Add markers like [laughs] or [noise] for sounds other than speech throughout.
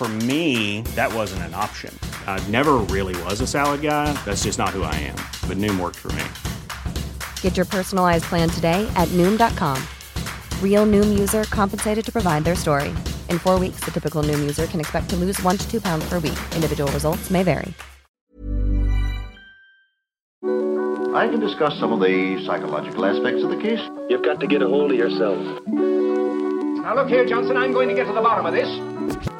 For me, that wasn't an option. I never really was a salad guy. That's just not who I am. But Noom worked for me. Get your personalized plan today at Noom.com. Real Noom user compensated to provide their story. In four weeks, the typical Noom user can expect to lose one to two pounds per week. Individual results may vary. I can discuss some of the psychological aspects of the case. You've got to get a hold of yourself. Now look here, Johnson, I'm going to get to the bottom of this.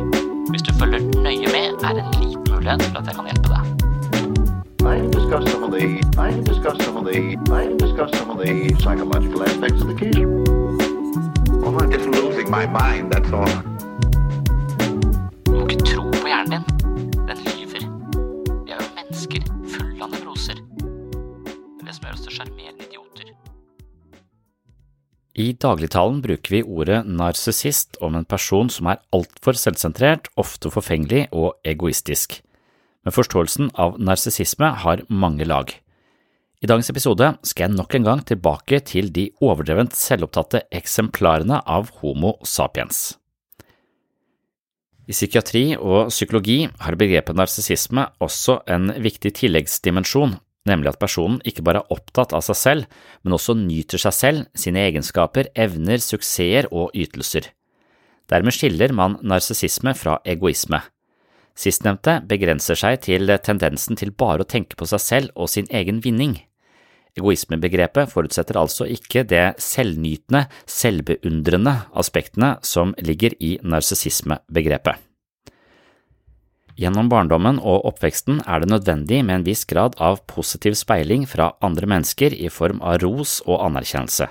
Mulighet for at jeg kan hjelpe deg. I discuss some of the I discuss some of the I discuss some of the psychological aspects of the case. Well, I'm just losing my mind, that's all. Du må ikke tro på hjernen din. Den lyver. Vi er jo mennesker fulle av nevroser. Det er det som gjør oss til sjarmerende idioter. I dagligtalen bruker vi ordet narsissist om en person som er altfor selvsentrert, ofte forfengelig og egoistisk. Men forståelsen av narsissisme har mange lag. I dagens episode skal jeg nok en gang tilbake til de overdrevent selvopptatte eksemplarene av Homo sapiens. I psykiatri og psykologi har begrepet narsissisme også en viktig tilleggsdimensjon, nemlig at personen ikke bare er opptatt av seg selv, men også nyter seg selv, sine egenskaper, evner, suksesser og ytelser. Dermed skiller man narsissisme fra egoisme. Sistnevnte begrenser seg til tendensen til bare å tenke på seg selv og sin egen vinning. Egoismebegrepet forutsetter altså ikke det selvnytende, selvbeundrende aspektene som ligger i narsissismebegrepet. Gjennom barndommen og oppveksten er det nødvendig med en viss grad av positiv speiling fra andre mennesker i form av ros og anerkjennelse.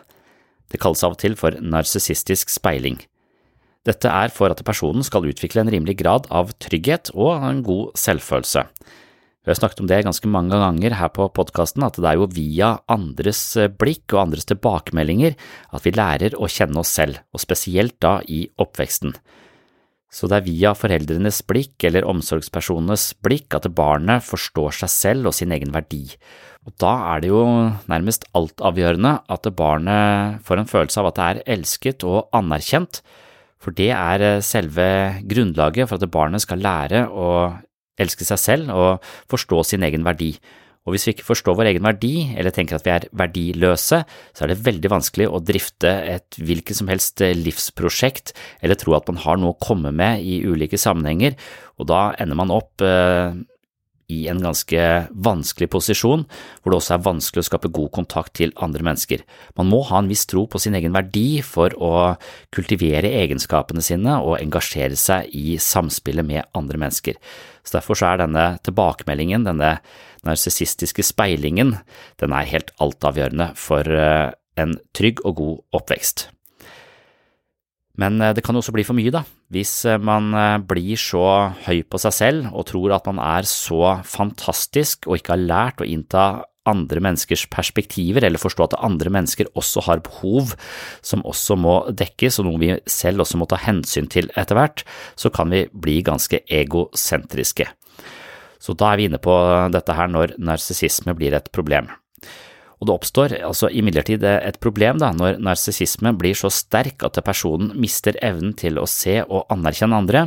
Det kalles av og til for narsissistisk speiling. Dette er for at personen skal utvikle en rimelig grad av trygghet og en god selvfølelse. Vi har snakket om det ganske mange ganger her på podkasten, at det er jo via andres blikk og andres tilbakemeldinger at vi lærer å kjenne oss selv, og spesielt da i oppveksten. Så det er via foreldrenes blikk eller omsorgspersonenes blikk at barnet forstår seg selv og sin egen verdi. Og da er det jo nærmest altavgjørende at barnet får en følelse av at det er elsket og anerkjent, for det er selve grunnlaget for at barnet skal lære å elske seg selv og forstå sin egen verdi. Og hvis vi ikke forstår vår egen verdi, eller tenker at vi er verdiløse, så er det veldig vanskelig å drifte et hvilket som helst livsprosjekt, eller tro at man har noe å komme med i ulike sammenhenger, og da ender man opp eh, i en ganske vanskelig posisjon, hvor det også er vanskelig å skape god kontakt til andre mennesker. Man må ha en viss tro på sin egen verdi for å kultivere egenskapene sine og engasjere seg i samspillet med andre mennesker. Så Derfor så er denne tilbakemeldingen, denne narsissistiske speilingen, den er helt altavgjørende for eh, en trygg og god oppvekst. Men det kan også bli for mye, da, hvis man blir så høy på seg selv og tror at man er så fantastisk og ikke har lært å innta andre menneskers perspektiver eller forstå at andre mennesker også har behov som også må dekkes og noe vi selv også må ta hensyn til etter hvert, så kan vi bli ganske egosentriske. Så da er vi inne på dette her når narsissisme blir et problem. Og det oppstår altså imidlertid et problem da, når narsissisme blir så sterk at personen mister evnen til å se og anerkjenne andre,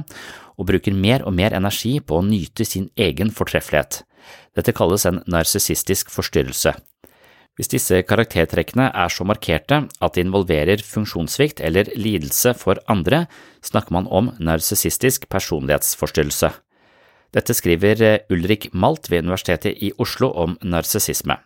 og bruker mer og mer energi på å nyte sin egen fortreffelighet. Dette kalles en narsissistisk forstyrrelse. Hvis disse karaktertrekkene er så markerte at de involverer funksjonssvikt eller lidelse for andre, snakker man om narsissistisk personlighetsforstyrrelse. Dette skriver Ulrik Malt ved Universitetet i Oslo om narsissisme.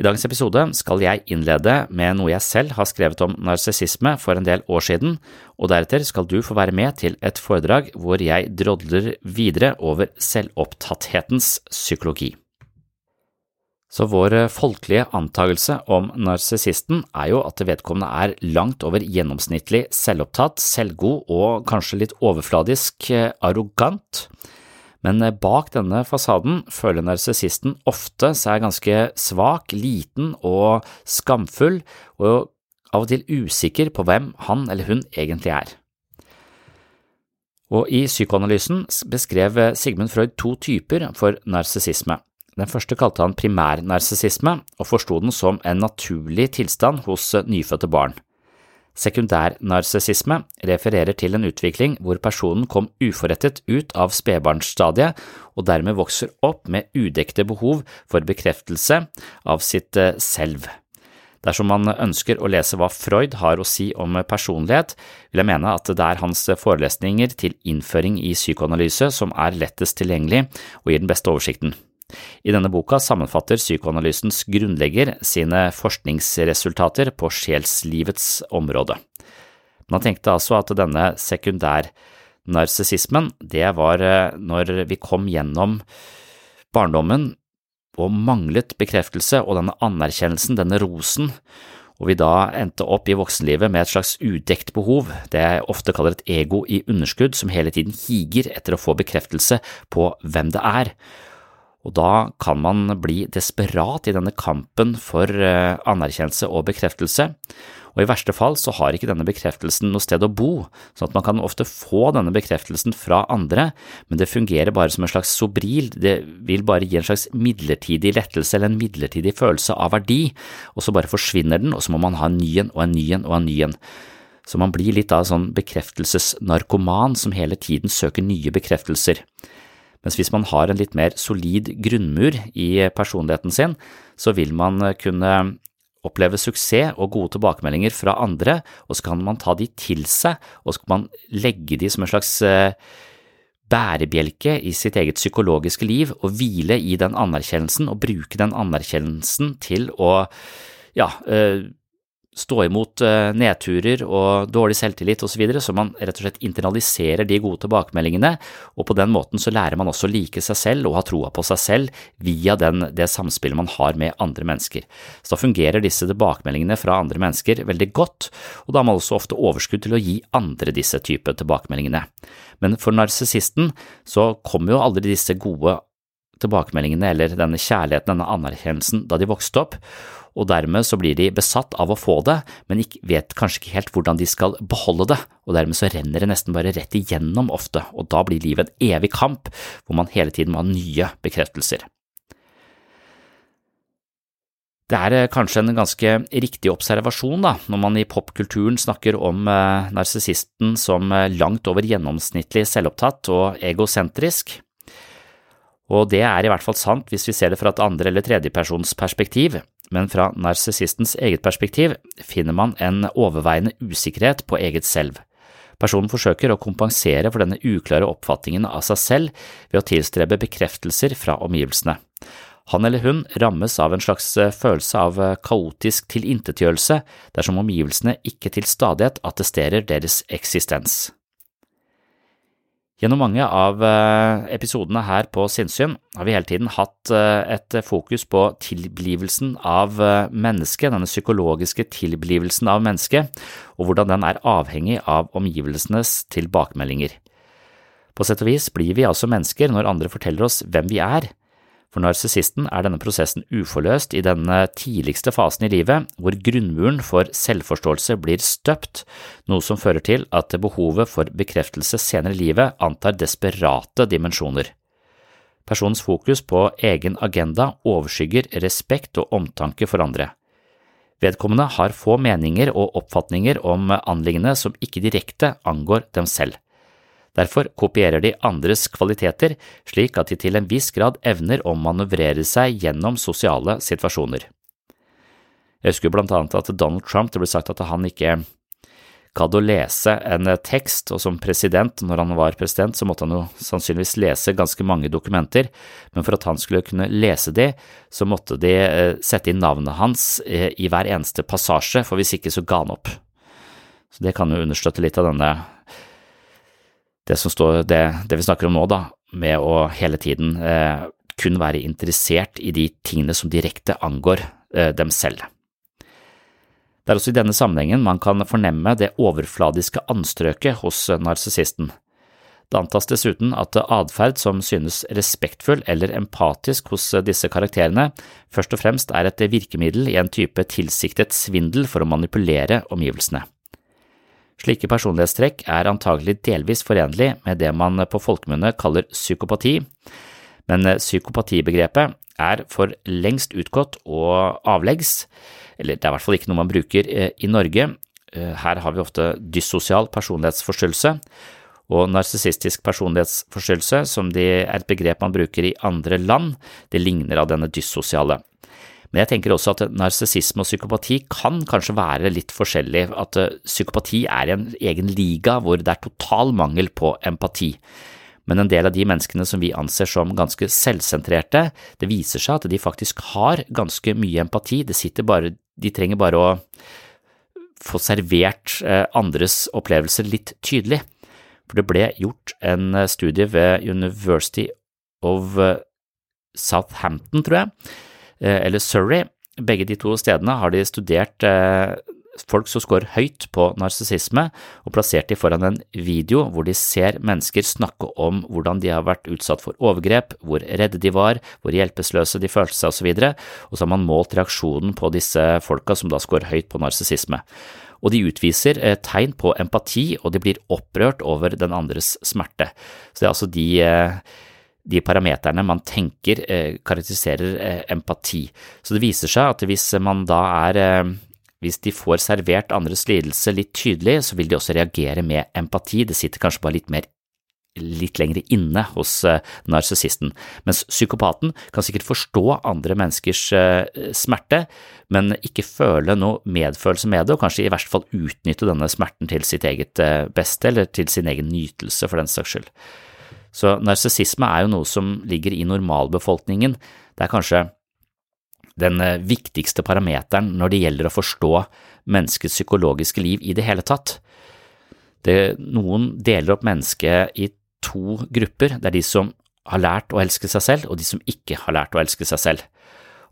I dagens episode skal jeg innlede med noe jeg selv har skrevet om narsissisme for en del år siden, og deretter skal du få være med til et foredrag hvor jeg drodler videre over selvopptatthetens psykologi. Så vår folkelige antagelse om narsissisten er jo at vedkommende er langt over gjennomsnittlig selvopptatt, selvgod og kanskje litt overfladisk arrogant. Men bak denne fasaden føler narsissisten ofte seg ganske svak, liten og skamfull, og av og til usikker på hvem han eller hun egentlig er. Og I psykoanalysen beskrev Sigmund Freud to typer for narsissisme. Den første kalte han primærnarsissisme, og forsto den som en naturlig tilstand hos nyfødte barn. Sekundærnarsissisme refererer til en utvikling hvor personen kom uforrettet ut av spedbarnsstadiet og dermed vokser opp med udekte behov for bekreftelse av sitt eh, selv. Dersom man ønsker å lese hva Freud har å si om personlighet, vil jeg mene at det er hans forelesninger til innføring i psykoanalyse som er lettest tilgjengelig og gir den beste oversikten. I denne boka sammenfatter psykoanalysens grunnlegger sine forskningsresultater på sjelslivets område. Men han tenkte altså at denne sekundærnarsissismen, det var eh, når vi kom gjennom barndommen og manglet bekreftelse og denne anerkjennelsen, denne rosen, og vi da endte opp i voksenlivet med et slags udekt behov, det jeg ofte kaller et ego i underskudd, som hele tiden higer etter å få bekreftelse på hvem det er og da kan man bli desperat i denne kampen for eh, anerkjennelse og bekreftelse, og i verste fall så har ikke denne bekreftelsen noe sted å bo, sånn at man kan ofte få denne bekreftelsen fra andre, men det fungerer bare som en slags sobril, det vil bare gi en slags midlertidig lettelse eller en midlertidig følelse av verdi, og så bare forsvinner den, og så må man ha en ny en og en ny en og en ny en. Så man blir litt av sånn bekreftelsesnarkoman som hele tiden søker nye bekreftelser. Mens hvis man har en litt mer solid grunnmur i personligheten sin, så vil man kunne oppleve suksess og gode tilbakemeldinger fra andre, og så kan man ta de til seg, og så kan man legge de som en slags eh, bærebjelke i sitt eget psykologiske liv og hvile i den anerkjennelsen og bruke den anerkjennelsen til å ja, eh, stå imot eh, nedturer og dårlig selvtillit osv., så, videre, så man rett og slett internaliserer de gode tilbakemeldingene, og på den måten så lærer man også å like seg selv og ha troa på seg selv via den, det samspillet man har med andre mennesker. Så da fungerer disse tilbakemeldingene fra andre mennesker veldig godt, og da har man også ofte overskudd til å gi andre disse typer tilbakemeldingene. Men for narsissisten så kommer jo aldri disse gode tilbakemeldingene eller denne kjærligheten, denne anerkjennelsen, da de vokste opp, og dermed så blir de besatt av å få det, men vet kanskje ikke helt hvordan de skal beholde det, og dermed så renner det nesten bare rett igjennom ofte, og da blir livet en evig kamp hvor man hele tiden må ha nye bekreftelser. Det er eh, kanskje en ganske riktig observasjon da, når man i popkulturen snakker om eh, narsissisten som eh, langt over gjennomsnittlig selvopptatt og egosentrisk. Og det er i hvert fall sant hvis vi ser det fra et andre- eller tredjepersons perspektiv, men fra narsissistens eget perspektiv finner man en overveiende usikkerhet på eget selv. Personen forsøker å kompensere for denne uklare oppfatningen av seg selv ved å tilstrebe bekreftelser fra omgivelsene. Han eller hun rammes av en slags følelse av kaotisk tilintetgjørelse dersom omgivelsene ikke til stadighet attesterer deres eksistens. Gjennom mange av eh, episodene her på Sinnsyn har vi hele tiden hatt eh, et fokus på tilblivelsen av eh, mennesket, denne psykologiske tilblivelsen av mennesket, og hvordan den er avhengig av omgivelsenes tilbakemeldinger. På sett og vis blir vi altså mennesker når andre forteller oss hvem vi er, for narsissisten er denne prosessen uforløst i denne tidligste fasen i livet, hvor grunnmuren for selvforståelse blir støpt, noe som fører til at behovet for bekreftelse senere i livet antar desperate dimensjoner. Personens fokus på egen agenda overskygger respekt og omtanke for andre. Vedkommende har få meninger og oppfatninger om anliggende som ikke direkte angår dem selv. Derfor kopierer de andres kvaliteter slik at de til en viss grad evner å manøvrere seg gjennom sosiale situasjoner. Jeg husker blant annet at Donald Trump, det ble sagt at han ikke gadd å lese en tekst, og som president, når han var president, så måtte han jo sannsynligvis lese ganske mange dokumenter, men for at han skulle kunne lese de, så måtte de eh, sette inn navnet hans eh, i hver eneste passasje, for hvis ikke så ga han opp. Så det kan jo understøtte litt av denne det står, det, det vi snakker om nå, da, med å hele tiden eh, kun være interessert i de tingene som direkte angår eh, dem selv. Det er også i denne sammenhengen man kan fornemme det overfladiske anstrøket hos narsissisten. Det antas dessuten at atferd som synes respektfull eller empatisk hos disse karakterene, først og fremst er et virkemiddel i en type tilsiktet svindel for å manipulere omgivelsene. Slike personlighetstrekk er antagelig delvis forenlig med det man på folkemunne kaller psykopati, men psykopatibegrepet er for lengst utgått og avleggs, eller det er i hvert fall ikke noe man bruker eh, i Norge. Eh, her har vi ofte dyssosial personlighetsforstyrrelse, og narsissistisk personlighetsforstyrrelse, som de er et begrep man bruker i andre land, det ligner av denne dyssosiale. Men jeg tenker også at narsissisme og psykopati kan kanskje være litt forskjellig, at eh, psykopati er i en egen liga hvor det er total mangel på empati. Men en del av de menneskene som vi anser som ganske selvsentrerte, det viser seg at de faktisk har ganske mye empati, det bare, de trenger bare å få servert eh, andres opplevelser litt tydelig. For det ble gjort en eh, studie ved University of Southampton, tror jeg, eller Surrey. Begge de to stedene har de studert folk som scorer høyt på narsissisme, og plassert de foran en video hvor de ser mennesker snakke om hvordan de har vært utsatt for overgrep, hvor redde de var, hvor hjelpeløse de følte seg osv., og, så har man målt reaksjonen på disse folka som da scorer høyt på narsissisme. Og de utviser eh, tegn på empati, og de blir opprørt over den andres smerte. Så det er altså de eh, de parameterne man tenker eh, karakteriserer eh, empati. Så det viser seg at hvis man da er eh, hvis de får servert andres lidelse litt tydelig, så vil de også reagere med empati, det sitter kanskje bare litt mer litt lenger inne hos narsissisten, mens psykopaten kan sikkert forstå andre menneskers smerte, men ikke føle noe medfølelse med det, og kanskje i verste fall utnytte denne smerten til sitt eget beste, eller til sin egen nytelse, for den saks skyld. Så narsissisme er jo noe som ligger i normalbefolkningen, det er kanskje den eh, viktigste parameteren når det gjelder å forstå menneskets psykologiske liv i det hele tatt. Det, noen deler opp mennesket i to grupper. Det er de som har lært å elske seg selv, og de som ikke har lært å elske seg selv.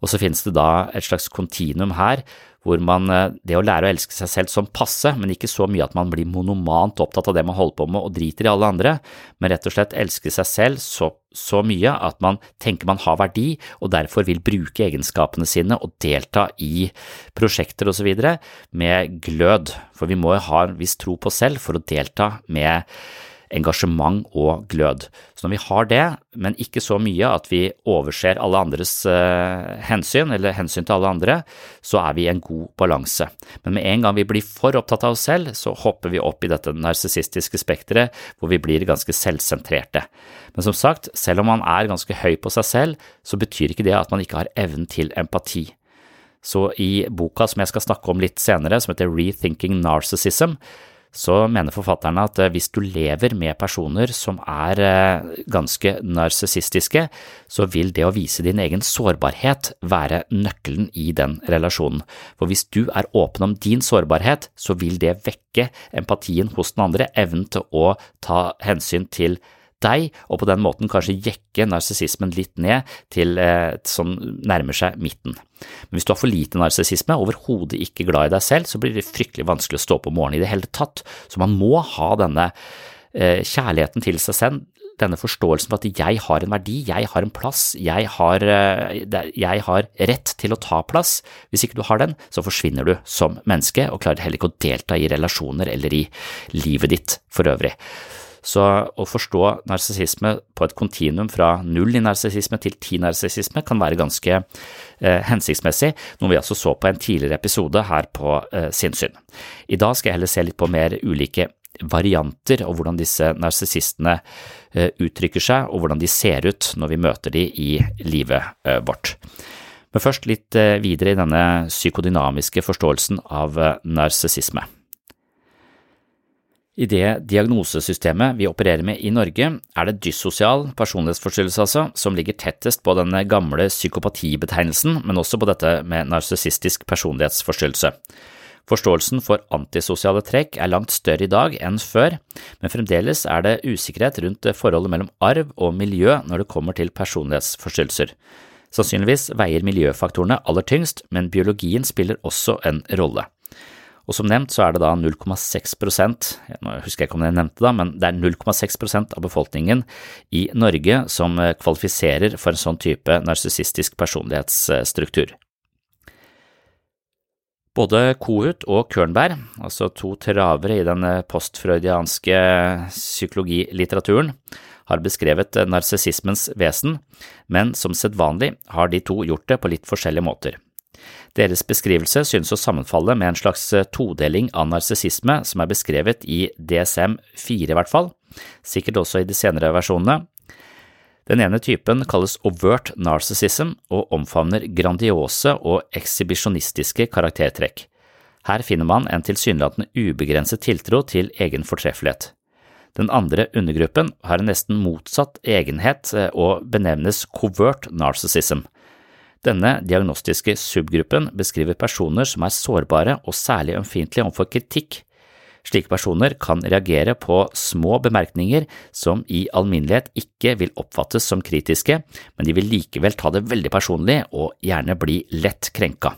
Og så finnes det da et slags kontinuum her hvor man eh, det å lære å elske seg selv som passe, men ikke så mye at man blir monomant opptatt av det man holder på med og driter i alle andre, men rett og slett elske seg selv så, så mye at man tenker man har verdi og derfor vil bruke egenskapene sine og delta i prosjekter osv. med glød, for vi må jo ha en viss tro på selv for å delta med engasjement og glød. Så når vi har det, men ikke så mye at vi overser alle andres uh, hensyn, eller hensyn til alle andre, så er vi i en god balanse. Men med en gang vi blir for opptatt av oss selv, så hopper vi opp i dette narsissistiske spekteret hvor vi blir ganske selvsentrerte. Men som sagt, selv om man er ganske høy på seg selv, så betyr ikke det at man ikke har evnen til empati. Så i boka som jeg skal snakke om litt senere, som heter Rethinking Narcissism, så mener forfatterne at eh, hvis du lever med personer som er eh, ganske narsissistiske, så vil det å vise din egen sårbarhet være nøkkelen i den relasjonen. For hvis du er åpen om din sårbarhet, så vil det vekke empatien hos den andre, evnen til å ta hensyn til deg, og på den måten kanskje jekke narsissismen litt ned til eh, som nærmer seg midten. Men hvis du har for lite narsissisme, overhodet ikke glad i deg selv, så blir det fryktelig vanskelig å stå opp om morgenen i det hele tatt. Så man må ha denne eh, kjærligheten til seg selv, denne forståelsen for at jeg har en verdi, jeg har en plass, jeg har, eh, jeg har, rett til å ta plass. Hvis ikke du har den, så forsvinner du som menneske og klarer heller ikke å delta i relasjoner eller i livet ditt for øvrig. Så å forstå narsissisme på et kontinuum fra null i narsissisme til ti narsissisme kan være ganske eh, hensiktsmessig, noe vi altså så på en tidligere episode her på eh, Sinnsyn. I dag skal jeg heller se litt på mer ulike varianter og hvordan disse narsissistene eh, uttrykker seg, og hvordan de ser ut når vi møter de i livet eh, vårt. Men først litt eh, videre i denne psykodynamiske forståelsen av narsissisme. I det diagnosesystemet vi opererer med i Norge, er det dyssosial personlighetsforstyrrelse altså, som ligger tettest på den gamle psykopatibetegnelsen, men også på dette med narsissistisk personlighetsforstyrrelse. Forståelsen for antisosiale trekk er langt større i dag enn før, men fremdeles er det usikkerhet rundt forholdet mellom arv og miljø når det kommer til personlighetsforstyrrelser. Sannsynligvis veier miljøfaktorene aller tyngst, men biologien spiller også en rolle. Og som nevnt så er det da 0,6 nå husker jeg ikke om jeg nevnte det, men det er 0,6% av befolkningen i Norge som kvalifiserer for en sånn type narsissistisk personlighetsstruktur. Både Kohut og Kørnberg, altså to travere i den postfreudianske psykologilitteraturen, har beskrevet narsissismens vesen, men som sedvanlig har de to gjort det på litt forskjellige måter. Deres beskrivelse synes å sammenfalle med en slags todeling av narsissisme som er beskrevet i DSM-4 i hvert fall, sikkert også i de senere versjonene, den ene typen kalles overt narcissism og omfavner grandiose og ekshibisjonistiske karaktertrekk. Her finner man en tilsynelatende ubegrenset tiltro til egen fortreffelighet. Den andre undergruppen har en nesten motsatt egenhet eh, og benevnes covert narcissism. Denne diagnostiske subgruppen beskriver personer som er sårbare og særlig ømfintlige overfor kritikk, Slike personer kan reagere på små bemerkninger som i alminnelighet ikke vil oppfattes som kritiske, men de vil likevel ta det veldig personlig og gjerne bli lett krenka.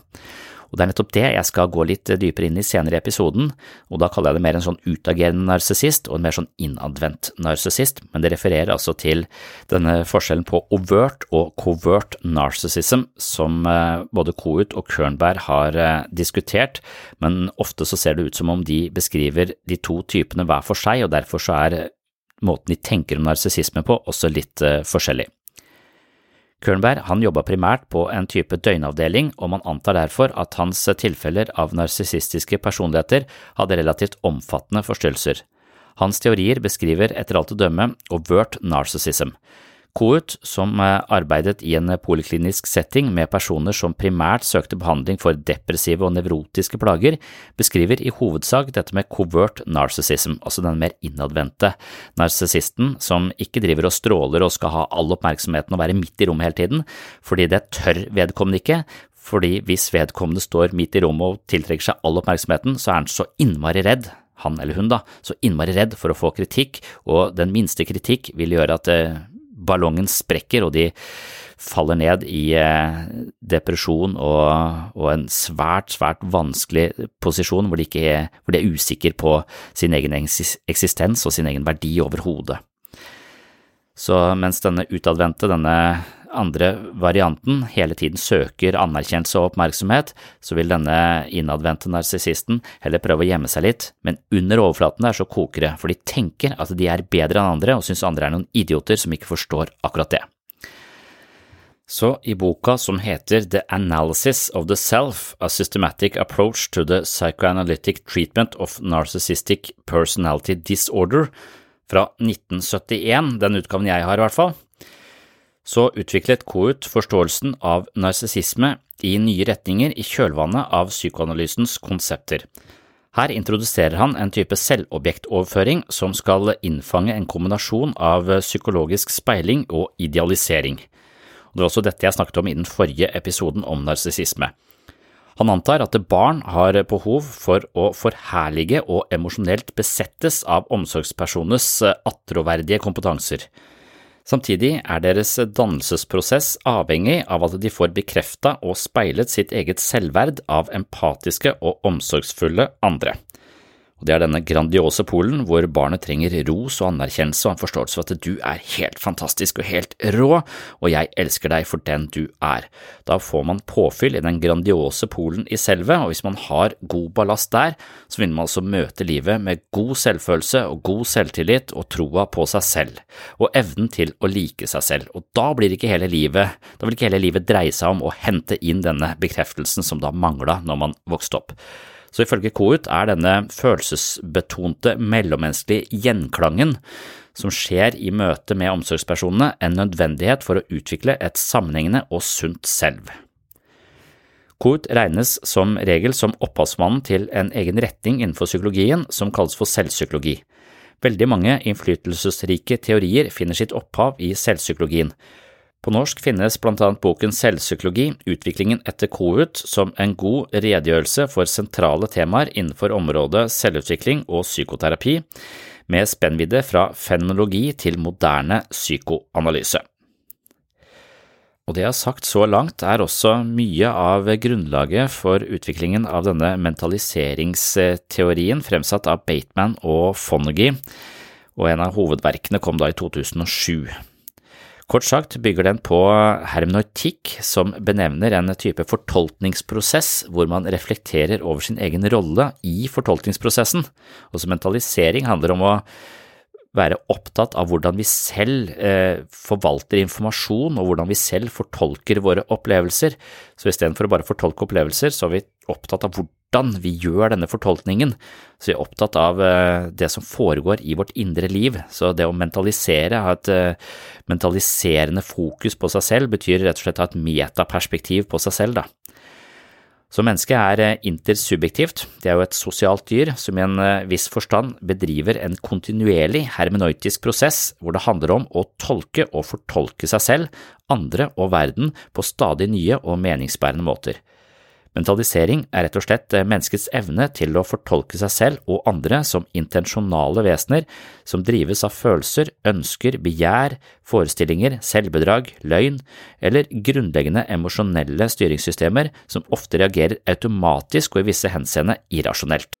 Og Det er nettopp det jeg skal gå litt dypere inn i senere i episoden, og da kaller jeg det mer en sånn utagerende narsissist og en mer sånn innadvendt narsissist, men det refererer altså til denne forskjellen på overt og covert narcissism som eh, både Kohut og Kernberg har eh, diskutert, men ofte så ser det ut som om de beskriver de to typene hver for seg, og derfor så er måten de tenker om narsissisme på også litt eh, forskjellig. Kernberg han jobba primært på en type døgnavdeling, og man antar derfor at hans tilfeller av narsissistiske personligheter hadde relativt omfattende forstyrrelser. Hans teorier beskriver etter alt å dømme overt narcissism, Kohut, som arbeidet i en poliklinisk setting med personer som primært søkte behandling for depressive og nevrotiske plager, beskriver i hovedsak dette med covert narcissism, altså den mer innadvendte narsissisten som ikke driver og stråler og skal ha all oppmerksomheten og være midt i rommet hele tiden, fordi det tør vedkommende ikke, fordi hvis vedkommende står midt i rommet og tiltrekker seg all oppmerksomheten, så er han så innmari redd han eller hun da, så innmari redd for å få kritikk, og den minste kritikk vil gjøre at eh, ballongen sprekker, og de faller ned i eh, depresjon og, og en svært, svært vanskelig posisjon hvor de, ikke, hvor de er usikre på sin egen eksistens og sin egen verdi overhodet. Så mens denne utadvendte, denne andre varianten hele tiden søker anerkjennelse og oppmerksomhet, så vil denne innadvendte narsissisten heller prøve å gjemme seg litt, men under overflaten der så koker det, for de tenker at de er bedre enn andre og synes andre er noen idioter som ikke forstår akkurat det. Så i boka som heter The Analysis of the Self, A Systematic Approach to the Psychoanalytic Treatment of Narcissistic Personality Disorder, fra 1971, den utgaven jeg har i hvert fall, så utviklet Kout forståelsen av narsissisme i nye retninger i kjølvannet av psykoanalysens konsepter. Her introduserer han en type selvobjektoverføring som skal innfange en kombinasjon av psykologisk speiling og idealisering. Det var også dette jeg snakket om i den forrige episoden om narsissisme. Han antar at barn har behov for å forherlige og emosjonelt besettes av omsorgspersoners attråverdige kompetanser. Samtidig er deres dannelsesprosess avhengig av at de får bekrefta og speilet sitt eget selvverd av empatiske og omsorgsfulle andre. Og Det er denne grandiose polen hvor barnet trenger ros og anerkjennelse og en forståelse for at du er helt fantastisk og helt rå, og jeg elsker deg for den du er. Da får man påfyll i den grandiose polen i selve, og hvis man har god ballast der, så vil man altså møte livet med god selvfølelse og god selvtillit og troa på seg selv, og evnen til å like seg selv. Og da blir ikke hele livet, da vil ikke hele livet dreie seg om å hente inn denne bekreftelsen som da mangla når man vokste opp. Så ifølge KOUT er denne følelsesbetonte mellommenneskelige gjenklangen som skjer i møte med omsorgspersonene, en nødvendighet for å utvikle et sammenhengende og sunt selv. KOUT regnes som regel som opphavsmannen til en egen retning innenfor psykologien som kalles for selvpsykologi. Veldig mange innflytelsesrike teorier finner sitt opphav i selvpsykologien, på norsk finnes blant annet boken Selvpsykologi, utviklingen etter KOUT, som en god redegjørelse for sentrale temaer innenfor området selvutvikling og psykoterapi, med spennvidde fra fenomenologi til moderne psykoanalyse. Og det jeg har sagt så langt, er også mye av grunnlaget for utviklingen av denne mentaliseringsteorien fremsatt av Bateman og Fonagy, og en av hovedverkene kom da i 2007. Kort sagt bygger den på hermeneutikk, som benevner en type fortolkningsprosess hvor man reflekterer over sin egen rolle i fortolkningsprosessen. Også mentalisering handler om å være opptatt av hvordan vi selv eh, forvalter informasjon og hvordan vi selv fortolker våre opplevelser. Så istedenfor å bare fortolke opplevelser, så er vi opptatt av hvordan hvordan vi gjør denne fortolkningen. Så vi er opptatt av eh, det som foregår i vårt indre liv. Så det å mentalisere, ha et eh, mentaliserende fokus på seg selv, betyr rett og slett å ha et metaperspektiv på seg selv, da. Så mennesket er eh, intersubjektivt, det er jo et sosialt dyr som i en viss forstand bedriver en kontinuerlig hermenøytisk prosess hvor det handler om å tolke og fortolke seg selv, andre og verden på stadig nye og meningsbærende måter. Mentalisering er rett og slett eh, menneskets evne til å fortolke seg selv og andre som intensjonale vesener som drives av følelser, ønsker, begjær, forestillinger, selvbedrag, løgn eller grunnleggende emosjonelle styringssystemer som ofte reagerer automatisk og i visse henseende irrasjonelt.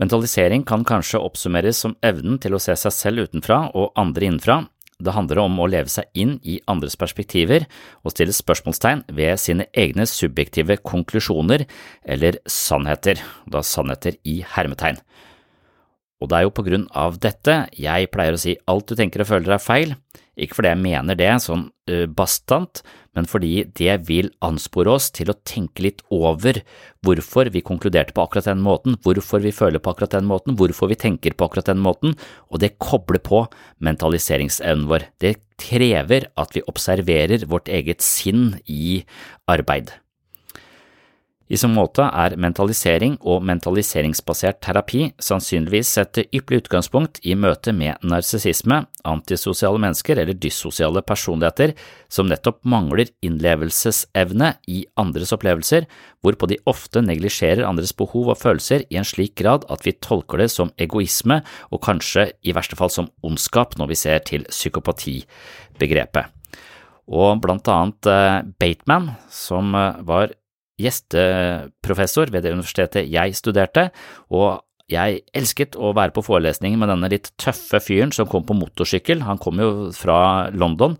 Mentalisering kan kanskje oppsummeres som evnen til å se seg selv utenfra og andre innenfra. Det handler om å leve seg inn i andres perspektiver og stille spørsmålstegn ved sine egne subjektive konklusjoner eller sannheter, da sannheter i hermetegn. Og det er jo på grunn av dette jeg pleier å si alt du tenker og føler er feil, ikke fordi jeg mener det sånn uh, bastant, men fordi det vil anspore oss til å tenke litt over hvorfor vi konkluderte på akkurat den måten, hvorfor vi føler på akkurat den måten, hvorfor vi tenker på akkurat den måten, og det kobler på mentaliseringsevnen vår. Det krever at vi observerer vårt eget sinn i arbeid. I så måte er mentalisering og mentaliseringsbasert terapi sannsynligvis et ypperlig utgangspunkt i møte med narsissisme, antisosiale mennesker eller dyssosiale personligheter som nettopp mangler innlevelsesevne i andres opplevelser, hvorpå de ofte neglisjerer andres behov og følelser i en slik grad at vi tolker det som egoisme og kanskje i verste fall som ondskap når vi ser til psykopatibegrepet. og blant annet Bateman, som var gjesteprofessor ved det universitetet jeg studerte, og jeg elsket å være på forelesninger med denne litt tøffe fyren som kom på motorsykkel. Han kom jo fra London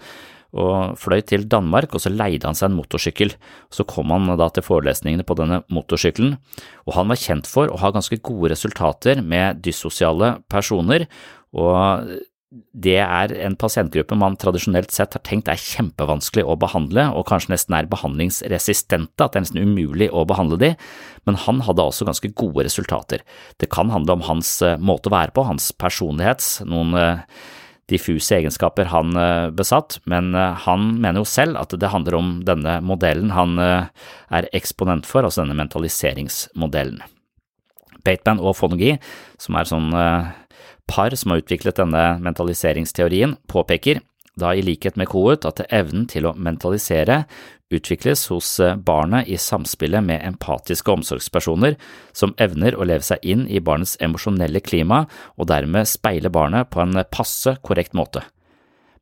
og fløy til Danmark, og så leide han seg en motorsykkel. Så kom han da til forelesningene på denne motorsykkelen, og han var kjent for å ha ganske gode resultater med dyssosiale personer, og det er en pasientgruppe man tradisjonelt sett har tenkt er kjempevanskelig å behandle, og kanskje nesten er behandlingsresistente, at det er nesten umulig å behandle de, men han hadde også ganske gode resultater. Det kan handle om hans eh, måte å være på, hans personlighets, noen eh, diffuse egenskaper han eh, besatt, men han mener jo selv at det handler om denne modellen han er eksponent for, altså denne mentaliseringsmodellen. Bateman og Fonogi, som er sånn par som har utviklet denne mentaliseringsteorien, påpeker, da i likhet med Kohut, at evnen til å mentalisere utvikles hos eh, barnet i samspillet med empatiske omsorgspersoner som evner å leve seg inn i barnets emosjonelle klima og dermed speile barnet på en passe korrekt måte.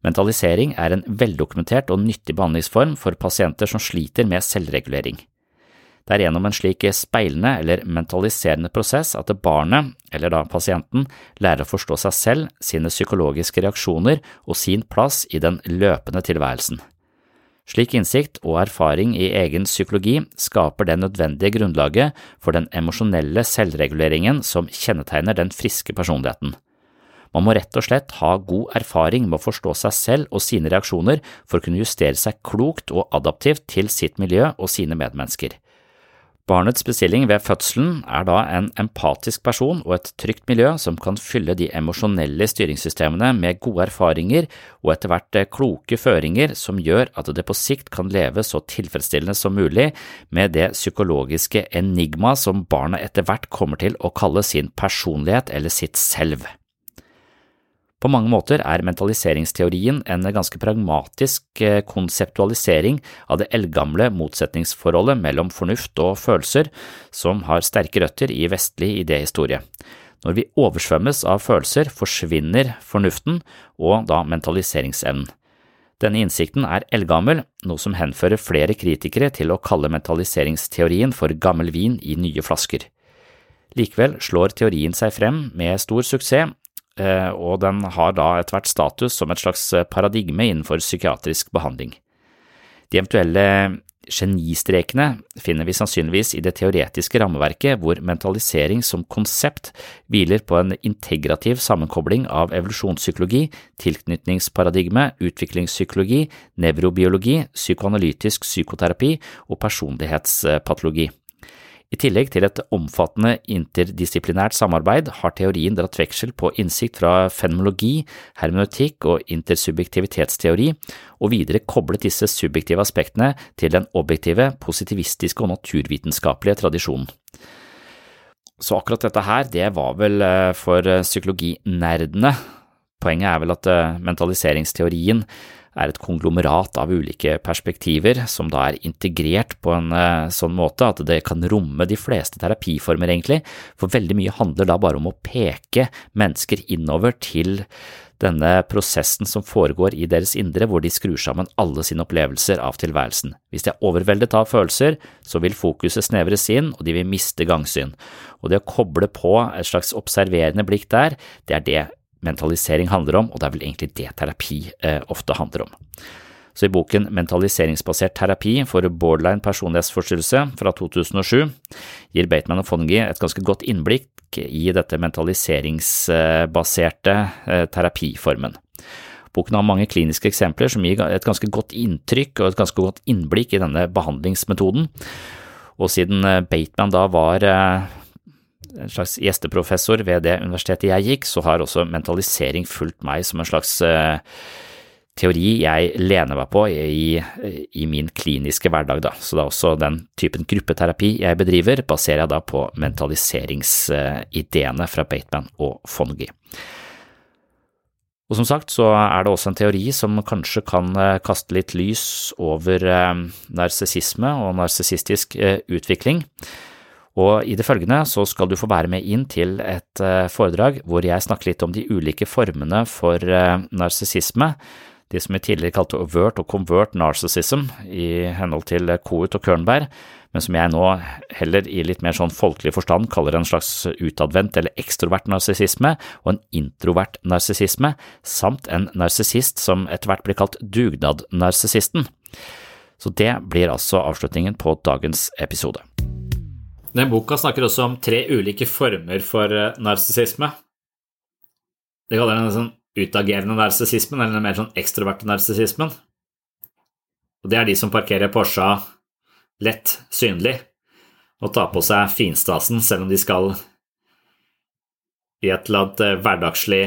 Mentalisering er en veldokumentert og nyttig behandlingsform for pasienter som sliter med selvregulering. Det er gjennom en slik speilende eller mentaliserende prosess at barnet, eller da pasienten, lærer å forstå seg selv, sine psykologiske reaksjoner og sin plass i den løpende tilværelsen. Slik innsikt og erfaring i egen psykologi skaper det nødvendige grunnlaget for den emosjonelle selvreguleringen som kjennetegner den friske personligheten. Man må rett og slett ha god erfaring med å forstå seg selv og sine reaksjoner for å kunne justere seg klokt og adaptivt til sitt miljø og sine medmennesker. Barnets bestilling ved fødselen er da en empatisk person og et trygt miljø som kan fylle de emosjonelle styringssystemene med gode erfaringer og etter hvert eh, kloke føringer som gjør at det på sikt kan leve så tilfredsstillende som mulig med det psykologiske enigma som barnet etter hvert kommer til å kalle sin personlighet eller sitt selv. På mange måter er mentaliseringsteorien en ganske pragmatisk eh, konseptualisering av det eldgamle motsetningsforholdet mellom fornuft og følelser, som har sterke røtter i vestlig idéhistorie. Når vi oversvømmes av følelser, forsvinner fornuften og da mentaliseringsevnen. Denne innsikten er eldgammel, noe som henfører flere kritikere til å kalle mentaliseringsteorien for gammel vin i nye flasker. Likevel slår teorien seg frem med stor suksess og den har da etter hvert status som et slags eh, paradigme innenfor psykiatrisk behandling. De eventuelle genistrekene finner vi sannsynligvis i det teoretiske rammeverket hvor mentalisering som konsept hviler på en integrativ sammenkobling av evolusjonspsykologi, tilknytningsparadigme, utviklingspsykologi, nevrobiologi, psykoanalytisk psykoterapi og personlighetspatologi. I tillegg til et omfattende interdisiplinært samarbeid har teorien dratt veksel på innsikt fra fenomenologi, hermeneutikk og intersubjektivitetsteori, og videre koblet disse subjektive aspektene til den objektive, positivistiske og naturvitenskapelige tradisjonen. Så akkurat dette her, det var vel eh, for psykologinerdene. Poenget er vel at eh, mentaliseringsteorien er et konglomerat av ulike perspektiver som da er integrert på en eh, sånn måte at det kan romme de fleste terapiformer, egentlig, for veldig mye handler da bare om å peke mennesker innover til denne prosessen som foregår i deres indre, hvor de skrur sammen alle sine opplevelser av tilværelsen. Hvis de er overveldet av følelser, så vil fokuset snevres inn, og de vil miste gangsyn. Og det å koble på et slags observerende blikk der, det er det mentalisering handler om, og det er vel egentlig det terapi eh, ofte handler om. Så i boken Mentaliseringsbasert terapi for borderline personlighetsforstyrrelse fra 2007 gir Bateman og Fongi et ganske godt innblikk i dette mentaliseringsbaserte eh, terapiformen. Boken har mange kliniske eksempler som gir et ganske godt inntrykk og et ganske godt innblikk i denne behandlingsmetoden. Og siden eh, Bateman da var en slags gjesteprofessor ved det universitetet jeg gikk, så har også mentalisering fulgt meg som en slags uh, teori jeg lener meg på i, i, min kliniske hverdag. Da. Så det er også den typen gruppeterapi jeg bedriver, baserer jeg da på mentaliseringsideene fra Bateman og Fongi. Og som sagt så er det også en teori som kanskje kan eh, kaste litt lys over eh, narsissisme og narsissistisk utvikling. Og i det følgende så skal du få være med inn til et eh, foredrag hvor jeg snakker litt om de ulike formene for eh, narsissisme. de som vi tidligere kalte overt og convert narcissism i henhold til Kohut og Kørnberg, men som jeg nå heller i litt mer sånn folkelig forstand kaller en slags utadvendt eller ekstrovert narsissisme og en introvert narsissisme, samt en narsissist som etter hvert blir kalt dugnadnarsissisten. Så det blir altså avslutningen på dagens episode. Den boka snakker også om tre ulike former for narsissisme. Det kaller den sånn utagerende narsissismen, eller den mer sånn ekstroverte narsissismen. Det er de som parkerer Porscha lett synlig og tar på seg finstasen selv om de skal i et eller annet eh, hverdagslig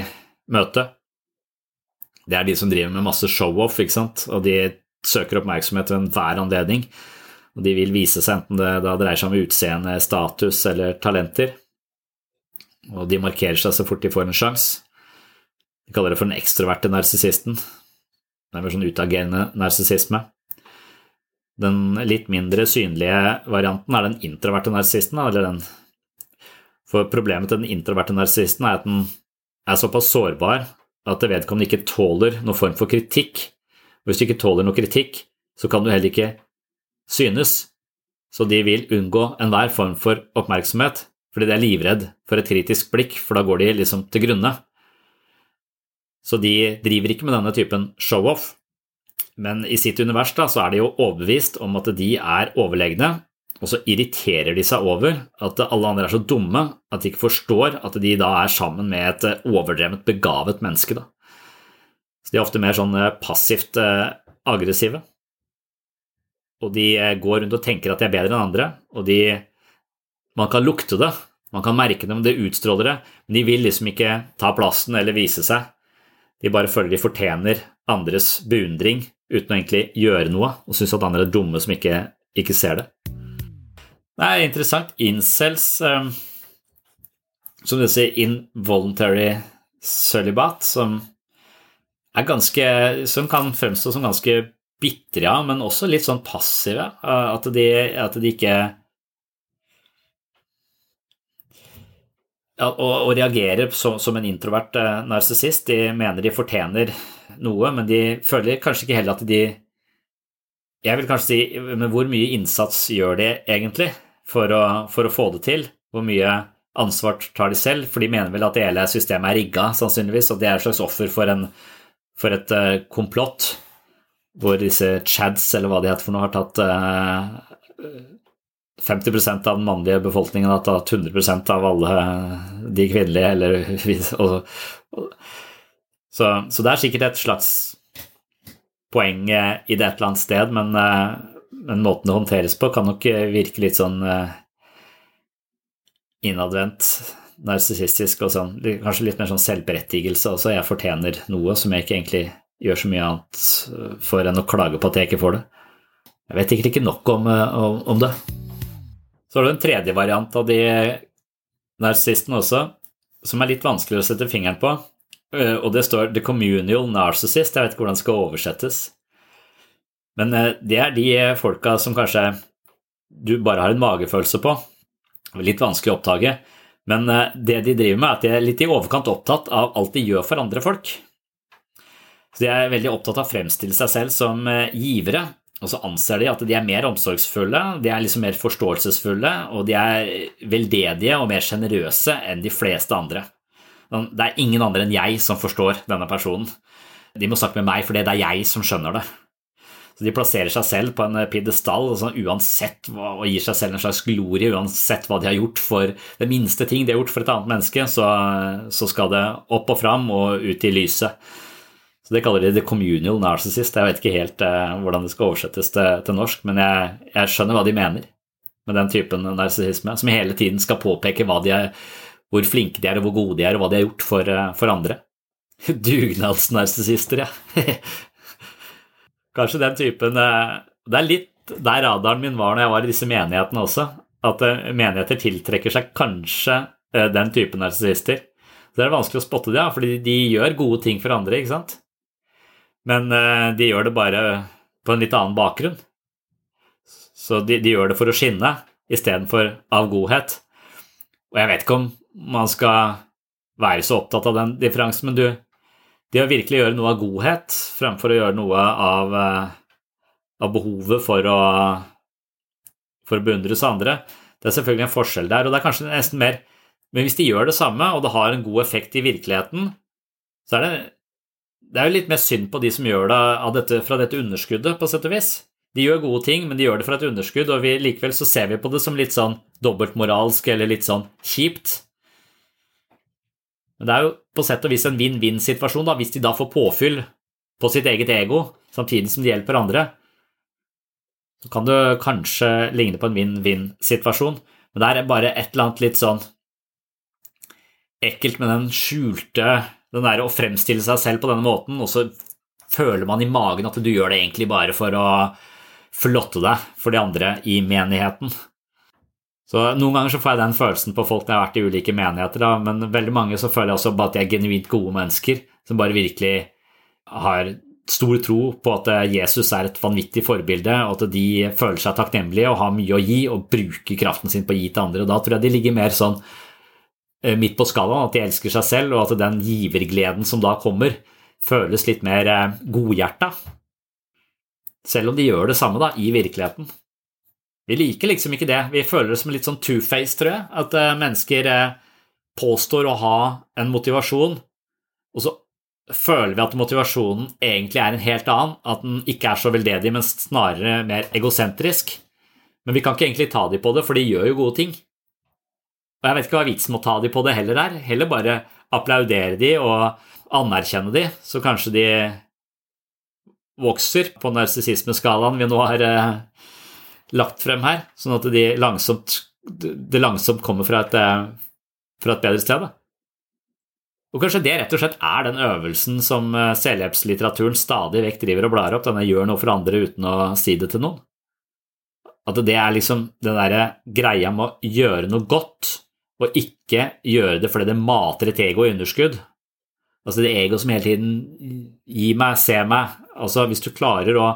møte. Det er de som driver med masse show-off, ikke sant, og de søker oppmerksomhet ved enhver anledning. Og de vil vise seg enten det da dreier seg om utseende, status eller talenter. Og de markerer seg så fort de får en sjanse. De kaller det for den ekstroverte narsissisten. Det er mer sånn utagerende narsissisme. Den litt mindre synlige varianten er den introverte narsissisten, eller den For problemet til den introverte narsissisten er at den er såpass sårbar at vedkommende ikke tåler noen form for kritikk. Hvis du ikke tåler noe kritikk, så kan du heller ikke synes. Så de vil unngå enhver form for oppmerksomhet, fordi de er livredd for et kritisk blikk, for da går de liksom til grunne. Så de driver ikke med denne typen show-off. Men i sitt univers da, så er de jo overbevist om at de er overlegne, og så irriterer de seg over at alle andre er så dumme at de ikke forstår at de da er sammen med et overdrevent begavet menneske. Da. Så de er ofte mer sånn eh, passivt eh, aggressive. Og de eh, går rundt og tenker at de er bedre enn andre, og de Man kan lukte det, man kan merke det, men det utstråler det, men de vil liksom ikke ta plassen eller vise seg. De bare føler de fortjener andres beundring uten å egentlig gjøre noe, og syns at andre er dumme som ikke, ikke ser det. Det er interessant. Incels, um, som du sier, involuntary celibat, som ganske Som kan fremstå som ganske bitre, men også litt sånn passive. At de, at de ikke ja, og, og, reagerer som, som en introvert eh, narsissist. De mener de fortjener noe, men de føler kanskje ikke heller at de Jeg vil kanskje si men hvor mye innsats gjør de egentlig for å, for å få det til? Hvor mye ansvar tar de selv? For de mener vel at hele systemet er rigga, sannsynligvis, og det er et slags offer for, en, for et eh, komplott hvor disse chads, eller hva de heter for noe, har tatt eh, 50% av den mannlige befolkningen har tatt 100% av alle de kvinnelige, eller [laughs] og, og, så, så, det er sikkert et slags poeng i det et eller annet sted, men, eh, men måten det håndteres på, kan nok virke litt sånn eh, innadvendt, narsissistisk og sånn. Kanskje litt mer sånn selvberettigelse også. Jeg fortjener noe som jeg ikke egentlig gjør så mye annet for enn å klage på at jeg ikke får det. Jeg vet egentlig ikke nok om, om, om det. Så har du en tredje variant av de narsissistene også, som er litt vanskelig å sette fingeren på. Eh, og det står 'The Communal Narcissist'. Jeg vet ikke hvordan det skal oversettes. Men eh, det er de folka som kanskje du bare har en magefølelse på. Litt vanskelig å oppdage. Men eh, det de driver med, er at de er litt i overkant opptatt av alt de gjør for andre folk. Så de er veldig opptatt av å fremstille seg selv som givere, og så anser de at de er mer omsorgsfulle, de er liksom mer forståelsesfulle, og de er veldedige og mer sjenerøse enn de fleste andre. Det er ingen andre enn jeg som forstår denne personen. De må snakke med meg for det er jeg som skjønner det. Så De plasserer seg selv på en pidestall altså uansett og gir seg selv en slags glorie uansett hva de har gjort for det minste ting de har gjort for et annet menneske, så, så skal det opp og fram og ut i lyset. Så Det kaller de the communal narcissist. Jeg vet ikke helt eh, hvordan det skal oversettes til, til norsk, men jeg, jeg, skjønner hva de mener med den typen narsissisme, som hele tiden skal påpeke er, hvor flinke de er, og hvor gode de er, og hva de har gjort for, eh, for andre. [laughs] Dugnadsnarsissister, ja. [laughs] Kanskje den typen eh, Det er litt der radaren min var når jeg var i disse menighetene også, at eh, menigheter tiltrekker seg kanskje den typen narsissister. Så det er vanskelig å spotte det, ja, fordi de gjør gode ting for andre, ikke sant? Men eh, de gjør det bare på en litt annen bakgrunn. Så de, de gjør det for å skinne istedenfor av godhet. Og jeg vet ikke om man skal være så opptatt av den differansen, men du det å virkelig gjøre noe av godhet fremfor å gjøre noe av, av behovet for å, for å beundres andre, det er selvfølgelig en forskjell der. Og det er kanskje nesten mer Men hvis de gjør det samme, og det har en god effekt i virkeligheten, så er det det er jo litt mer synd på de som gjør det dette, fra dette underskuddet, på sett og vis. De gjør gode ting, men de gjør det fra et underskudd, og vi, likevel så ser vi på det som litt sånn dobbeltmoralsk eller litt sånn kjipt. Men det er jo på sett og vis en vinn-vinn-situasjon, da, hvis de da får påfyll på sitt eget ego samtidig som de hjelper andre. Så kan det kanskje ligne på en vinn-vinn-situasjon, men det er bare et eller annet litt sånn ekkelt med den skjulte den der å fremstille seg selv på denne måten, og så føler man i magen at du gjør det egentlig bare for å flotte deg for de andre i menigheten. Så Noen ganger så får jeg den følelsen på folk når jeg har vært i ulike menigheter, da, men veldig mange så føler jeg også bare at de er genuint gode mennesker som bare virkelig har stor tro på at Jesus er et vanvittig forbilde, og at de føler seg takknemlige og har mye å gi og bruker kraften sin på å gi til andre. og Da tror jeg de ligger mer sånn midt på skalaen, at de elsker seg selv, og at den givergleden som da kommer, føles litt mer eh, godhjerta. Selv om de gjør det samme da, i virkeligheten. Vi liker liksom ikke det. Vi føler det som litt sånn two-face, tror jeg. At eh, mennesker påstår å ha en motivasjon, og så føler vi at motivasjonen egentlig er en helt annen, at den ikke er så veldedig, men snarere mer egosentrisk. Men vi kan ikke egentlig ta dem på det, for de gjør jo gode ting. Og jeg vet ikke hva vitsen med å ta de på det heller er. Heller bare applaudere de og anerkjenne de, så kanskje de vokser på narsissismeskalaen vi nå har eh, lagt frem her, sånn at de langsomt, det langsomt kommer fra et, eh, fra et bedre sted. Da. Og kanskje det rett og slett er den øvelsen som eh, selvhjelpslitteraturen stadig vekk driver og blar opp, denne gjør noe for andre uten å si det til noen. At det er liksom den derre greia med å gjøre noe godt og ikke gjøre det fordi det mater et ego i underskudd. Altså det ego som hele tiden gir meg, ser meg. Altså hvis du klarer å,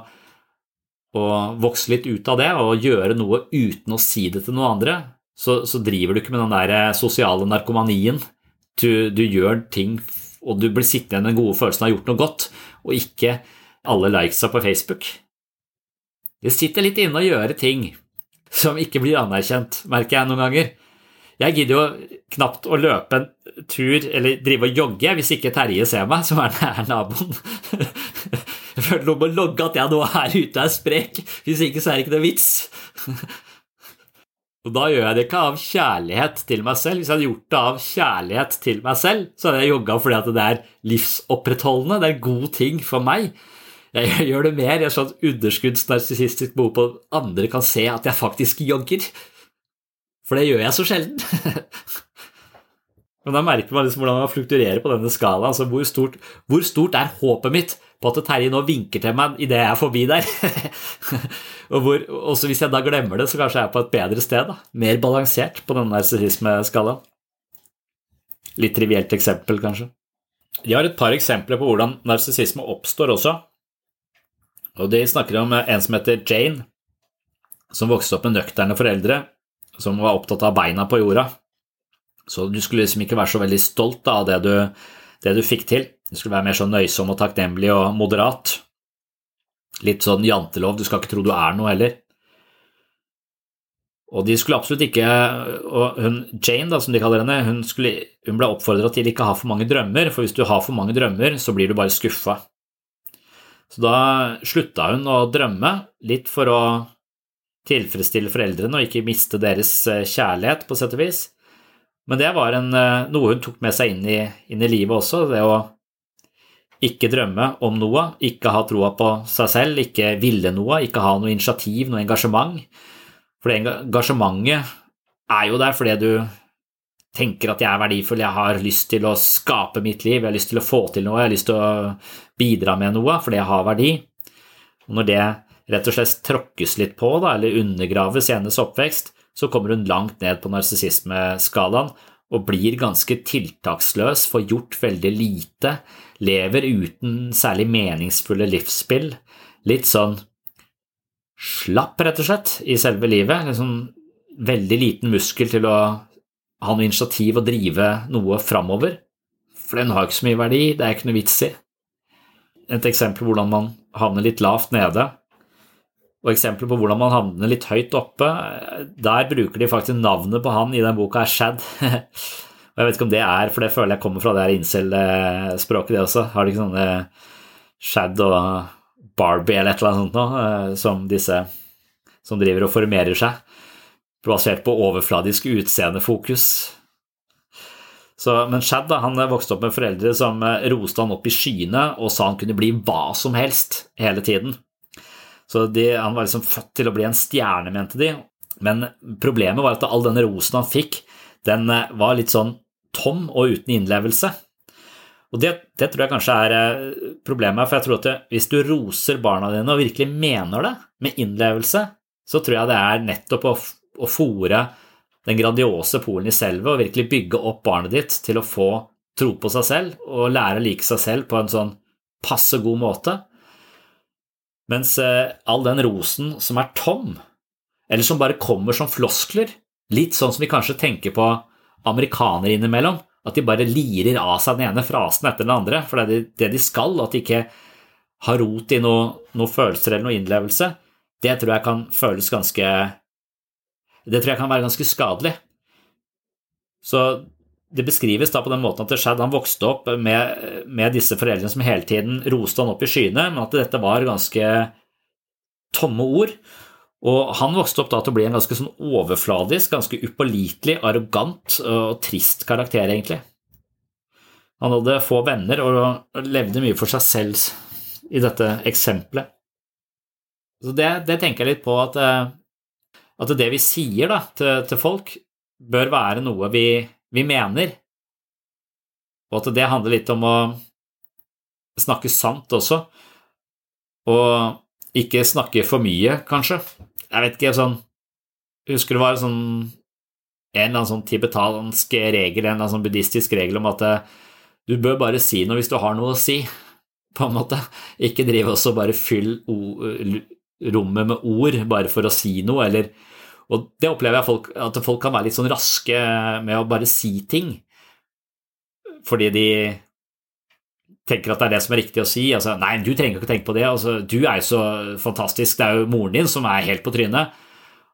å, vokse litt ut av det og gjøre noe uten å si det til noen andre, så, så driver du ikke med den der sosiale narkomanien. Du, du, gjør ting, og du blir sittende med den gode følelsen av å ha gjort noe godt, og ikke alle likesa på Facebook. Det sitter litt inne å gjøre ting som ikke blir anerkjent, merker jeg noen ganger. Jeg gidder jo knapt å løpe en tur eller drive og jogge hvis ikke Terje ser meg, som er nær naboen. [laughs] Jeg føler noe med å logge at jeg nå er ute og er sprek. Hvis ikke, så er det ikke noe vits. Og da gjør jeg det ikke av kjærlighet til meg selv. Hvis jeg hadde gjort det av kjærlighet til meg selv, så hadde jeg jogga fordi at det er livsopprettholdende. Det er en god ting for meg. Jeg gjør det mer i et sånt underskuddsnarsissistisk behov på at andre kan se at jeg faktisk jogger. For det gjør jeg så sjelden. [laughs] Men da merker man liksom hvordan man flukturerer på denne skalaen. Altså hvor, stort, hvor stort er håpet mitt på at Terje nå vinker til meg idet jeg er forbi der? [laughs] og hvor, også hvis jeg da glemmer det, så kanskje jeg er på et bedre sted. Da. Mer balansert på denne narsissismeskalaen. Litt trivielt eksempel, kanskje. De har et par eksempler på hvordan narsissisme oppstår også. Og De snakker om en som heter Jane, som vokste opp med nøkterne foreldre som var opptatt av beina på jorda. Så du skulle liksom ikke være så veldig stolt av det du, det du fikk til. Du skulle være mer sånn nøysom og takknemlig og moderat. Litt sånn jantelov, du skal ikke tro du er noe heller. Og de skulle absolutt ikke Og hun Jane, da, som de kaller henne, hun, skulle, hun ble oppfordra til ikke å ha for mange drømmer, for hvis du har for mange drømmer, så blir du bare skuffa. Så da slutta hun å drømme, litt for å tilfredsstille foreldrene og ikke miste deres eh, kjærlighet, på sett og vis. Men det var en, eh, noe hun tok med seg inn i, inn i, livet også, det å ikke drømme om noe, ikke ha troa på seg selv, ikke ville noe, ikke ha noe initiativ, noe engasjement. For det engasjementet er jo der fordi du tenker at jeg er verdifull, jeg har lyst til å skape mitt liv, jeg har lyst til å få til noe, jeg har lyst til å bidra med noe fordi jeg har verdi. Og når det rett og slett tråkkes litt på, da, eller undergraves i hennes oppvekst, så kommer hun langt ned på narsissismeskalaen og blir ganske tiltaksløs, får gjort veldig lite, lever uten særlig meningsfulle livsspill, litt sånn slapp, rett og slett, i selve livet. Liksom veldig liten muskel til å ha noe initiativ og drive noe framover. For den har ikke så mye verdi, det er ikke noe vits i. et eksempel hvordan man havner litt lavt nede. Og eksempler på hvordan man havner litt høyt oppe. Der bruker de faktisk navnet på han i den boka er Shad. [laughs] Og jeg vet ikke om det er, for det føler jeg kommer fra det her incel-språket, det også. Har de ikke sånne Shad og Barbie eller et eller annet sånt noe, eh, som disse som driver og formerer seg, basert på overfladisk utseendefokus. Så, men Shad da, han vokste opp med foreldre som eh, roste han opp i skyene og sa han kunne bli hva som helst hele tiden. Så de, Han var liksom født til å bli en stjerne, mente de. Men problemet var at all denne rosen han fikk, den eh, var litt sånn tom og uten innlevelse. Og det, det tror jeg kanskje er eh, problemet, for jeg tror at hvis du roser barna dine og virkelig mener det, med innlevelse, så tror jeg det er nettopp å, å fòre den grandiose Polen i selve og virkelig bygge opp barnet ditt til å få tro på seg selv og lære å like seg selv på en sånn passe god måte. Mens eh, all den rosen som er tom, eller som bare kommer som floskler, litt sånn som vi kanskje tenker på amerikanere innimellom, at de bare lirer av seg den ene frasen etter den andre, for det er det de skal, at de ikke har rot i noen noe følelser eller noe innlevelse, det tror jeg kan føles ganske det tror jeg kan være ganske skadelig. Så det beskrives da på den måten at Shad han vokste opp med, med, disse foreldrene som hele tiden roste han opp i skyene, men at dette var ganske tomme ord. Og han vokste opp da til å bli en ganske sånn overfladisk, ganske upålitelig, arrogant og trist karakter, egentlig. Han hadde få venner og levde mye for seg selv i dette eksempelet. Så det, det tenker jeg litt på at eh, at det vi sier da, til, til, folk, bør være noe vi, vi, mener, og at det handler litt om å snakke sant også, og ikke snakke for mye, kanskje. Jeg vet ikke, sånn husker det var sånn, en eller annen sånn tibetansk regel, en eller annen sånn buddhistisk regel om at eh, du bør bare si noe hvis du har noe å si, på en måte. Ikke drive også bare fyll rommet med ord bare for å si noe, eller Og det opplever jeg folk, at folk kan være litt sånn raske med å bare si ting fordi de tenker at det er det som er riktig å si. Altså, nei, du trenger ikke tenke på det. Altså, du er jo så fantastisk. Det er jo moren din som er helt på trynet.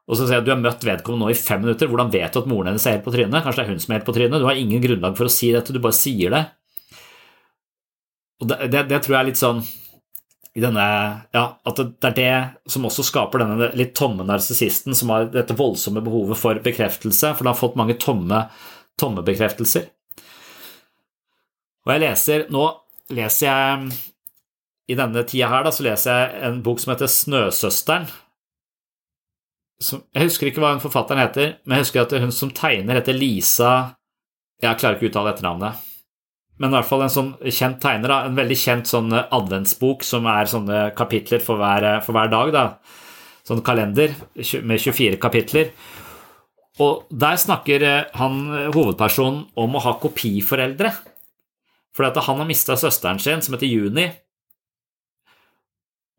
Og så sier jeg at du har møtt vedkommende nå i fem minutter. Hvordan vet du at moren hennes er helt på trynet? Kanskje det er hun som er helt på trynet? Du har ingen grunnlag for å si dette, du bare sier det. Og det, det, det tror jeg er litt sånn i denne Ja, at det er det som også skaper denne litt tomme narsissisten som har dette voldsomme behovet for bekreftelse, for det har fått mange tomme, tomme bekreftelser. Og jeg leser Nå leser jeg I denne tida her, da, så leser jeg en bok som heter Snøsøsteren. Som, jeg husker ikke hva hun forfatteren heter, men jeg husker at hun som tegner, heter Lisa Jeg klarer ikke å uttale etternavnet men i hvert fall en sånn kjent tegner. Da. En veldig kjent sånn adventsbok som er sånne kapitler for hver, for hver dag. Da. Sånn kalender med 24 kapitler. Og der snakker eh, han hovedpersonen om å ha kopiforeldre. For han har mista søsteren sin, som heter Juni.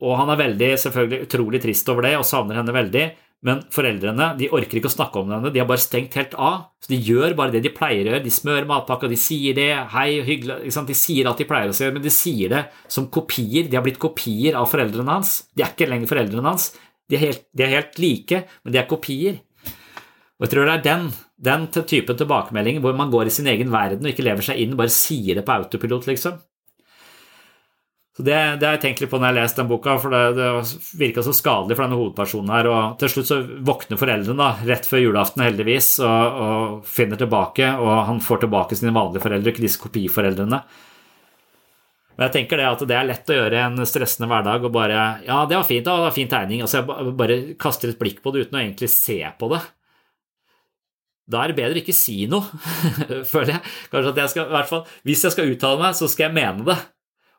Og han er veldig, selvfølgelig utrolig trist over det og savner henne veldig. Men foreldrene de orker ikke å snakke om denne, de har bare stengt helt av. Så De gjør bare det de pleier å gjøre. De smører matpakka, de sier det, hei, hyggelig De sier alt de pleier å si, men de sier det som kopier. De har blitt kopier av foreldrene hans. De er ikke lenger foreldrene hans. De er helt, de er helt like, men de er kopier. Og jeg tror det er den, den typen tilbakemelding hvor man går i sin egen verden og ikke lever seg inn, bare sier det på autopilot, liksom. Så det, det, har jeg tenkt litt på når jeg har lest den boka, for det, det virka så skadelig for denne hovedpersonen her. Og til slutt så våkner foreldrene da, rett før julaften, heldigvis, og, og, finner tilbake. Og han får tilbake sine vanlige foreldre, ikke disse kopiforeldrene. Men jeg tenker det at det er lett å gjøre i en stressende hverdag og bare Ja, det var fint, da, det var fin tegning. Altså jeg bare kaster et blikk på det uten å egentlig se på det. Da er det bedre ikke si noe, [laughs] føler jeg. Kanskje at jeg skal, i hvert fall, Hvis jeg skal uttale meg, så skal jeg mene det.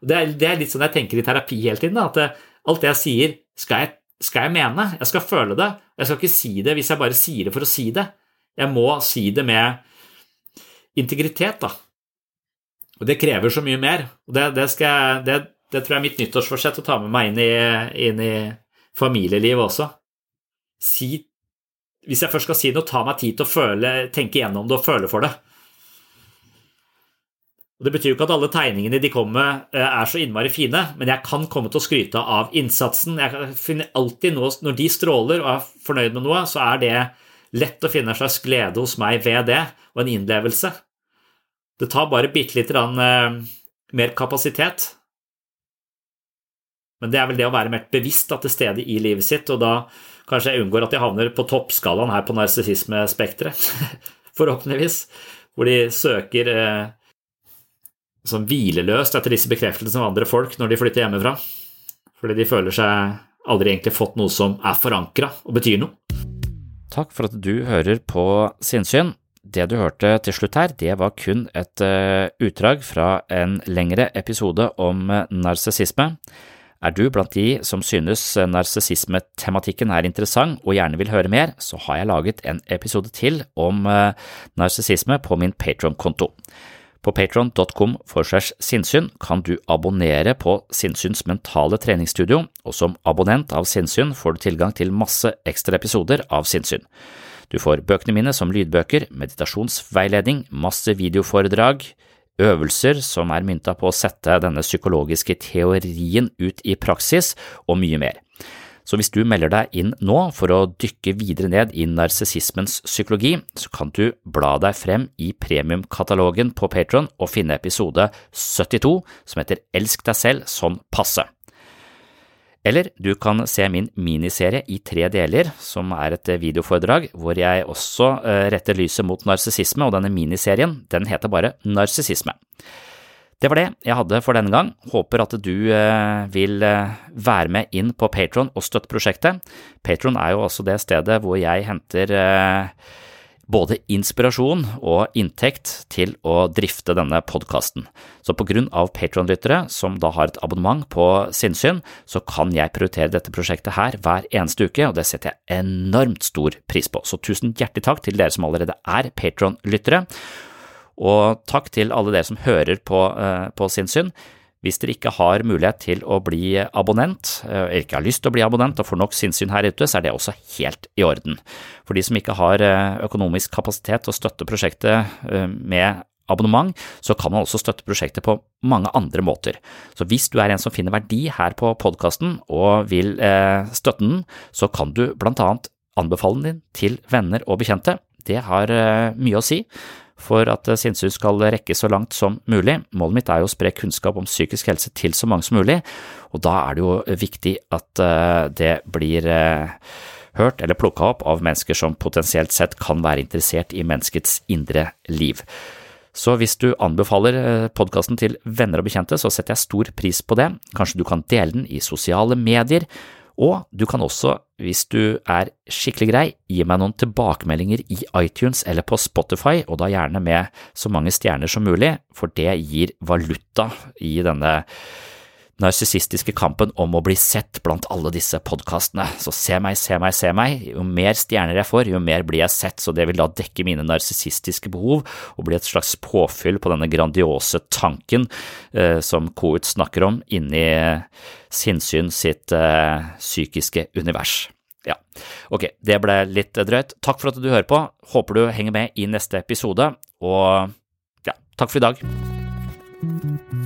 Det er, det er, litt sånn jeg tenker i terapi hele tiden. Da, at det, alt det jeg sier, skal jeg, skal jeg, mene. Jeg skal føle det. Jeg skal ikke si det hvis jeg bare sier det for å si det. Jeg må si det med integritet, da. Og det krever så mye mer. Og det, det, jeg, det, det tror jeg er mitt nyttårsforsett å ta med meg inn i, inn i familielivet også. Si Hvis jeg først skal si noe, ta meg tid til å føle, tenke gjennom det og føle for det. Og Det betyr jo ikke at alle tegningene de kommer med, eh, er så innmari fine, men jeg kan komme til å skryte av innsatsen. Jeg finner alltid noe, Når de stråler og er fornøyd med noe, så er det lett å finne en slags glede hos meg ved det, og en innlevelse. Det tar bare bitte lite grann eh, mer kapasitet. Men det er vel det å være mer bevisst til stede i livet sitt, og da kanskje jeg unngår at jeg havner på toppskalaen her på narsissismespekteret, [laughs] forhåpentligvis, hvor de søker eh, sånn hvileløst etter disse bekreftelsene av andre folk når de flytter hjemmefra, fordi de føler seg aldri egentlig fått noe som er forankra og betyr noe. Takk for at du hører på Sinnsyn. Det du hørte til slutt her, det var kun et uh, utdrag fra en lengre episode om uh, narsissisme. Er du blant de som synes narsissismetematikken er interessant og gjerne vil høre mer, så har jeg laget en episode til om narsissisme på min Patron-konto. På patron.com sinnssyn kan du abonnere på Sinnssyns mentale treningsstudio, og som abonnent av Sinnsyn får du tilgang til masse ekstra episoder av Sinnsyn. Du får bøkene mine som lydbøker, meditasjonsveiledning, masse videoforedrag, øvelser som er mynta på å sette denne psykologiske teorien ut i praksis, og mye mer. Så hvis du melder deg inn nå for å dykke videre ned i narsissismens psykologi, så kan du bla deg frem i premiumkatalogen på Patron og finne episode 72 som heter Elsk deg selv sånn passe. Eller du kan se min miniserie i tre deler, som er et videoforedrag hvor jeg også eh, retter lyset mot narsissisme, og denne miniserien den heter bare Narsissisme. Det var det jeg hadde for denne gang. Håper at du eh, vil eh, være med inn på Patron og støtte prosjektet. Patron er jo også det stedet hvor jeg henter eh, både inspirasjon og inntekt til å drifte denne podkasten. Så på grunn av Patron-lyttere som da har et abonnement på sinnssyn, så kan jeg prioritere dette prosjektet her hver eneste uke, og det setter jeg enormt stor pris på. Så tusen hjertelig takk til dere som allerede er Patron-lyttere. Og takk til alle dere som hører på, uh, på sinnssyn. Hvis dere ikke har mulighet til å bli abonnent, eh, eller ikke har lyst til å bli abonnent og får nok sinnssyn her ute, så er det også helt i orden. For de som ikke har eh, økonomisk kapasitet til å støtte prosjektet med abonnement, så kan man også støtte prosjektet på mange andre måter. Så hvis du er en som finner verdi her på podkasten og vil støtte den, så kan du blant annet anbefale den din til venner og bekjente. Det har mye å si for at eh, sinnssyn skal rekke så langt som mulig. Målet mitt er jo å spre kunnskap om psykisk helse til så mange som mulig, og da er det jo viktig at eh, det blir eh, hørt eller plukka opp av mennesker som potensielt sett kan være interessert i menneskets indre liv. Så hvis du anbefaler podkasten til venner og bekjente, så setter jeg stor pris på det. Kanskje du kan dele den i sosiale medier, og du kan også, hvis du er skikkelig grei, gi meg noen tilbakemeldinger i iTunes eller på Spotify, og da gjerne med så mange stjerner som mulig, for det gir valuta i denne narsissistiske kampen om å bli sett blant alle disse podkastene. Så se meg, se meg, se meg. Jo mer stjerner jeg får, jo mer blir jeg sett, så det vil da dekke mine narsissistiske behov og bli et slags påfyll på denne grandiose tanken eh, som Kout snakker om inni sinnssyn sitt eh, psykiske univers. Ja, ok, det ble litt drøyt. Takk for at du hører på. Håper du henger med i neste episode, og ja, takk for i dag.